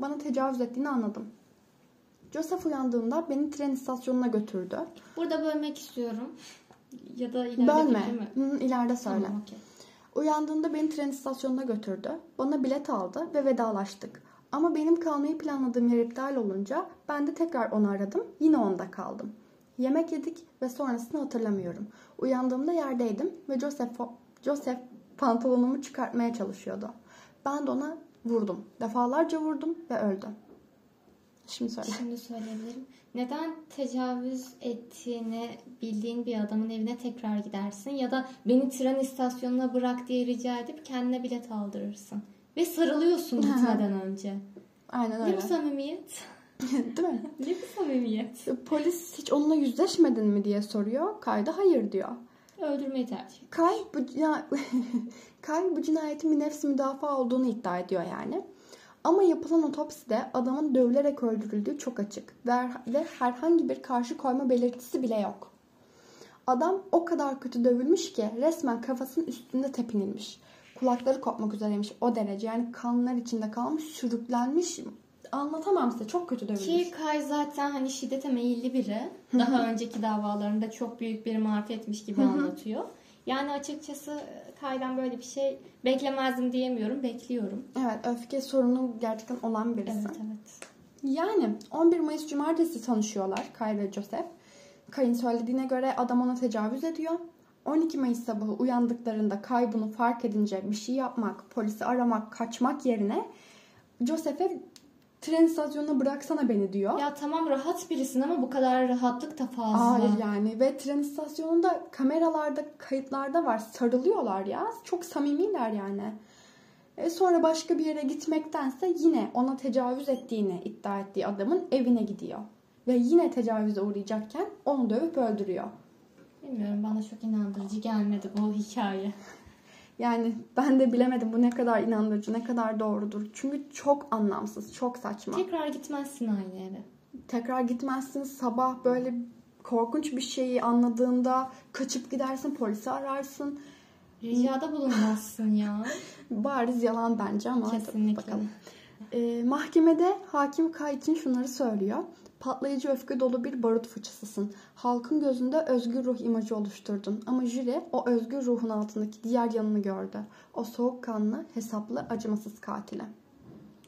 S1: Bana tecavüz ettiğini anladım. Joseph uyandığında beni tren istasyonuna götürdü.
S2: Burada bölmek istiyorum. Ya da ileride
S1: Bölme.
S2: mi?
S1: Hı, ileride söyle.
S2: Tamam, okey.
S1: Uyandığında beni tren istasyonuna götürdü. Bana bilet aldı ve vedalaştık. Ama benim kalmayı planladığım yer iptal olunca ben de tekrar onu aradım. Yine onda kaldım. Yemek yedik ve sonrasını hatırlamıyorum. Uyandığımda yerdeydim ve Joseph, Joseph pantolonumu çıkartmaya çalışıyordu. Ben de ona vurdum. Defalarca vurdum ve öldü. Şimdi söyle.
S2: Şimdi söyleyebilirim. Neden tecavüz ettiğini bildiğin bir adamın evine tekrar gidersin ya da beni tren istasyonuna bırak diye rica edip kendine bilet aldırırsın. Ve sarılıyorsun gitmeden önce.
S1: Aynen
S2: Ne
S1: öyle.
S2: bu samimiyet?
S1: Değil mi?
S2: Ne bu samimiyet?
S1: Polis hiç onunla yüzleşmedin mi diye soruyor. Kayda hayır diyor.
S2: Öldürmeyi tercih.
S1: Kay bu, ya, Kay bu cinayetin bir nefsi müdafaa olduğunu iddia ediyor yani. Ama yapılan otopside adamın dövülerek öldürüldüğü çok açık ve, ve herhangi bir karşı koyma belirtisi bile yok. Adam o kadar kötü dövülmüş ki resmen kafasının üstünde tepinilmiş. Kulakları kopmak üzereymiş o derece. Yani kanlar içinde kalmış, sürüklenmiş. Anlatamam size. Çok kötü dövülmüş.
S2: Ki Kay zaten hani şiddete meyilli biri. Daha önceki davalarında çok büyük bir marifetmiş gibi anlatıyor. Yani açıkçası Kay'dan böyle bir şey beklemezdim diyemiyorum. Bekliyorum.
S1: Evet öfke sorunu gerçekten olan birisi.
S2: Evet evet.
S1: Yani 11 Mayıs Cumartesi tanışıyorlar Kay ve Joseph. Kay'ın söylediğine göre adam ona tecavüz ediyor. 12 Mayıs sabahı uyandıklarında Kay bunu fark edince bir şey yapmak, polisi aramak, kaçmak yerine Joseph'e tren istasyonuna bıraksana beni diyor.
S2: Ya tamam rahat birisin ama bu kadar rahatlık da fazla.
S1: Hayır yani ve tren istasyonunda kameralarda kayıtlarda var sarılıyorlar ya çok samimiler yani. E sonra başka bir yere gitmektense yine ona tecavüz ettiğini iddia ettiği adamın evine gidiyor. Ve yine tecavüze uğrayacakken onu dövüp öldürüyor.
S2: Bilmiyorum bana çok inandırıcı gelmedi bu hikaye.
S1: Yani ben de bilemedim bu ne kadar inandırıcı, ne kadar doğrudur. Çünkü çok anlamsız, çok saçma.
S2: Tekrar gitmezsin aynı eve.
S1: Tekrar gitmezsin sabah böyle korkunç bir şeyi anladığında kaçıp gidersin, polisi ararsın.
S2: Ricada bulunmazsın ya.
S1: Bariz yalan bence ama
S2: Kesinlikle.
S1: bakalım. Ee, mahkemede hakim Kay için şunları söylüyor. Patlayıcı öfke dolu bir barut fıçısısın. Halkın gözünde özgür ruh imajı oluşturdun. Ama jüri o özgür ruhun altındaki diğer yanını gördü. O soğukkanlı, hesaplı, acımasız katili.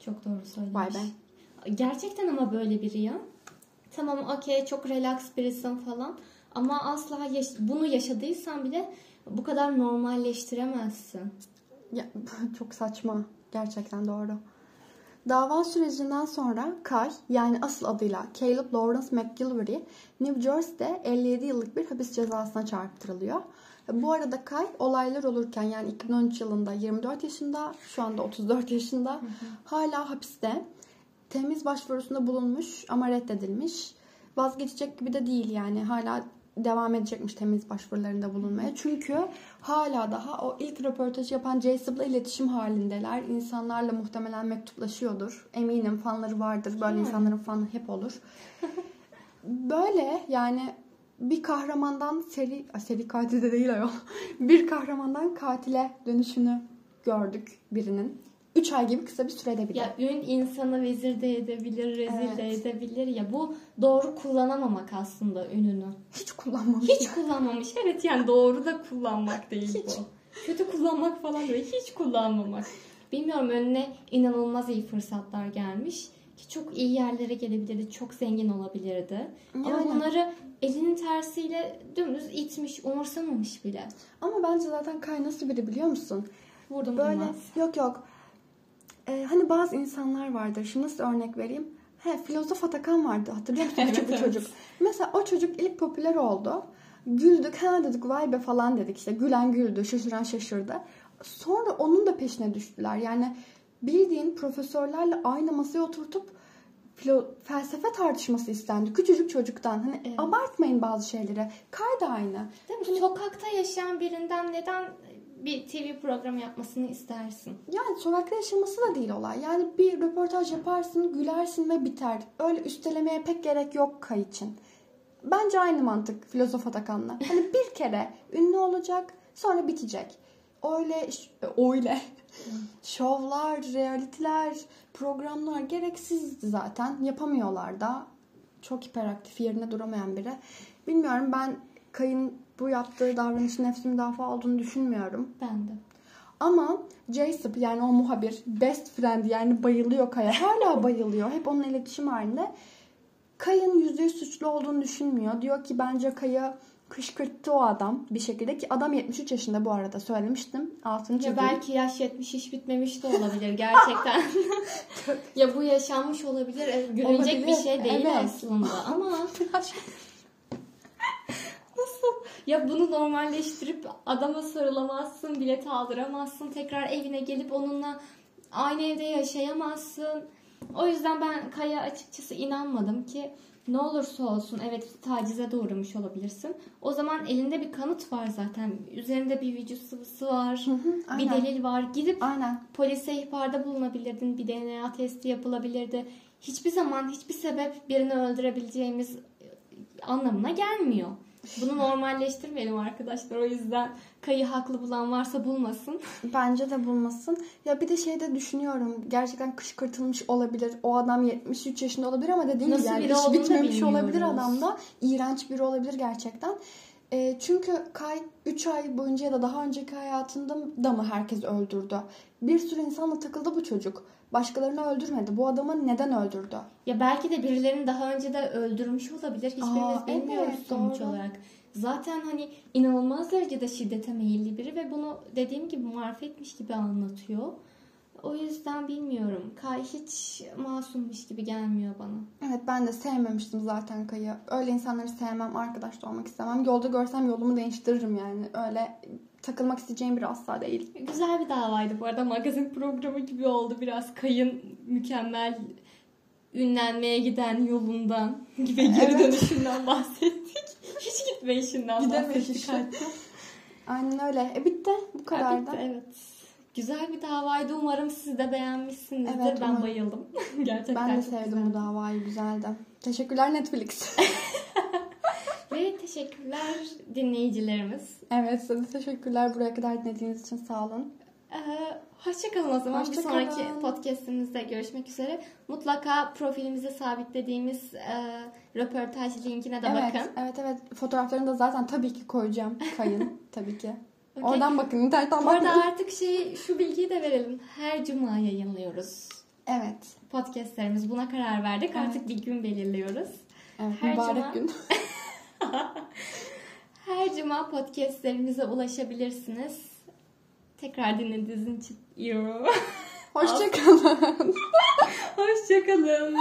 S2: Çok doğru söylemiş.
S1: Vay be.
S2: Gerçekten ama böyle biri ya. Tamam okey çok relax birisin falan. Ama asla yaş- bunu yaşadıysan bile bu kadar normalleştiremezsin.
S1: Ya, çok saçma. Gerçekten doğru. Dava sürecinden sonra Kay yani asıl adıyla Caleb Lawrence McGilvery New Jersey'de 57 yıllık bir hapis cezasına çarptırılıyor. Bu arada Kay olaylar olurken yani 2013 yılında 24 yaşında şu anda 34 yaşında hala hapiste. Temiz başvurusunda bulunmuş ama reddedilmiş. vazgeçecek gibi de değil yani. Hala devam edecekmiş temiz başvurularında bulunmaya. Çünkü hala daha o ilk röportaj yapan Jason'la iletişim halindeler. İnsanlarla muhtemelen mektuplaşıyordur. Eminim fanları vardır. Böyle
S2: Hmm.
S1: insanların fanı hep olur. Böyle yani bir kahramandan seri, seri katil de değil ayol. Bir kahramandan katile dönüşünü gördük birinin. 3 ay gibi kısa bir sürede bile.
S2: Ya ün insanı vezir de edebilir, rezil de
S1: Evet.
S2: edebilir. Ya bu doğru kullanamamak aslında ününü.
S1: Hiç kullanmamış.
S2: Hiç kullanmamış. Evet yani doğru da kullanmak değil
S1: Hiç.
S2: bu. Kötü kullanmak falan değil. Hiç kullanmamak. Bilmiyorum önüne inanılmaz iyi fırsatlar gelmiş. Ki çok iyi yerlere gelebilirdi. Çok zengin olabilirdi. Ama
S1: Yani.
S2: bunları elinin tersiyle dümdüz itmiş, umursamamış bile.
S1: Ama bence zaten Kay nasıl biri biliyor musun?
S2: Vurdum
S1: Böyle
S2: duymaz.
S1: yok yok. Ee, hani bazı insanlar vardır. Şimdi nasıl örnek vereyim? He, filozof Atakan vardı. Hatırlıyor musun? Küçük bir
S2: Evet,
S1: çocuk. Mesela o çocuk ilk popüler oldu. Güldük. Ha dedik vay be falan dedik işte. Gülen güldü. Şaşıran şaşırdı. Sonra onun da peşine düştüler. Yani bildiğin profesörlerle aynı masaya oturtup filo- felsefe tartışması istendi. Küçücük çocuktan. Hani
S2: Evet.
S1: abartmayın bazı şeyleri. Kay da aynı.
S2: Değil mi? Sokakta yaşayan birinden neden bir TV programı yapmasını istersin?
S1: Yani sokakta yaşaması da değil olay. Yani bir röportaj yaparsın, gülersin ve biter. Öyle üstelemeye pek gerek yok Kay için. Bence aynı mantık filozof Atakan'la. Hani bir kere ünlü olacak, sonra bitecek. Öyle, öyle. Şovlar, realitiler, programlar gereksizdi zaten. Yapamıyorlar da. Çok hiperaktif, yerine duramayan biri. Bilmiyorum ben Kay'ın bu yaptığı davranışın nefsi müdafaa olduğunu düşünmüyorum.
S2: Ben de.
S1: Ama Jacob yani o muhabir best friend yani bayılıyor Kaya. Hala bayılıyor. Hep onunla iletişim halinde. Kaya'nın yüzde yüz suçlu olduğunu düşünmüyor. Diyor ki bence Kaya kışkırttı o adam bir şekilde ki adam 73 yaşında bu arada söylemiştim. Altını
S2: Ya
S1: çizeyim.
S2: belki yaş yetmiş iş bitmemiş de olabilir gerçekten. ya bu yaşanmış olabilir. Gülünecek bir
S1: Olabilir,
S2: şey değil
S1: evet.
S2: aslında ama? Ya bunu normalleştirip adama sarılamazsın, bilet aldıramazsın, tekrar evine gelip onunla aynı evde yaşayamazsın. O yüzden ben Kaya açıkçası inanmadım ki ne olursa olsun evet tacize de uğramış olabilirsin. O zaman elinde bir kanıt var zaten. Üzerinde bir vücut sıvısı var. bir delil var. Gidip
S1: Aynen.
S2: polise ihbarda bulunabilirdin. Bir DNA testi yapılabilirdi. Hiçbir zaman hiçbir sebep birini öldürebileceğimiz anlamına gelmiyor. Bunu normalleştirmeyelim arkadaşlar. O yüzden kayı haklı bulan varsa bulmasın.
S1: Bence de bulmasın. Ya bir de şey de düşünüyorum. Gerçekten kışkırtılmış olabilir. O adam 73 yaşında olabilir ama dediğim gibi yani
S2: da
S1: bitmemiş olabilir adamda. İğrenç biri olabilir gerçekten. E, çünkü Kay 3 ay boyunca ya da daha önceki hayatında da mı herkes öldürdü? Bir sürü insanla takıldı bu çocuk. Başkalarını öldürmedi. Bu adamı neden öldürdü?
S2: Ya belki de birilerini daha önce de öldürmüş olabilir. Hiçbirimiz
S1: Aa,
S2: bilmiyoruz
S1: evet,
S2: sonuç
S1: doğru.
S2: olarak. Zaten hani inanılmaz derecede şiddete meyilli biri ve bunu dediğim gibi marifetmiş gibi anlatıyor. O yüzden bilmiyorum. Kay hiç masummuş gibi gelmiyor bana.
S1: Evet ben de sevmemiştim zaten Kay'ı. Öyle insanları sevmem, arkadaş da olmak istemem. Yolda görsem yolumu değiştiririm yani. Öyle takılmak isteyeceğim biri asla değil.
S2: Güzel bir davaydı bu arada. Magazin programı gibi oldu. Biraz Kay'ın mükemmel ünlenmeye giden yolundan ve geri
S1: Evet.
S2: dönüşünden bahsettik. Hiç gitme işinden
S1: Gidemeyiş
S2: bahsettik
S1: işi.
S2: hatta.
S1: Aynen öyle. E bitti. Bu kadar
S2: bitti,
S1: da.
S2: evet. Güzel bir davaydı. Umarım siz de beğenmişsinizdir.
S1: Evet,
S2: ben
S1: umarım.
S2: bayıldım. Gerçekten
S1: Ben de sevdim
S2: güzeldi.
S1: bu davayı. Güzeldi. Teşekkürler Netflix.
S2: Ve teşekkürler dinleyicilerimiz.
S1: evet size de teşekkürler. Buraya kadar dinlediğiniz için sağ olun.
S2: Ee, Hoşçakalın o zaman.
S1: Hoşça
S2: bir sonraki
S1: kalın.
S2: podcastimizde görüşmek üzere. Mutlaka profilimize sabitlediğimiz e, röportaj linkine de
S1: evet,
S2: bakın.
S1: evet evet. Fotoğraflarını da zaten tabii ki koyacağım. Kayın tabii ki.
S2: Okey.
S1: Oradan bakın. internetten bakın.
S2: arada artık şey şu bilgiyi de verelim. Her cuma yayınlıyoruz.
S1: Evet.
S2: Podcastlerimiz buna karar verdik.
S1: Evet.
S2: Artık bir gün belirliyoruz.
S1: Evet.
S2: Her
S1: mübarek
S2: cuma-
S1: gün.
S2: Her cuma podcastlerimize ulaşabilirsiniz. Tekrar dinlediğiniz için yo.
S1: Hoşçakalın.
S2: Hoşçakalın.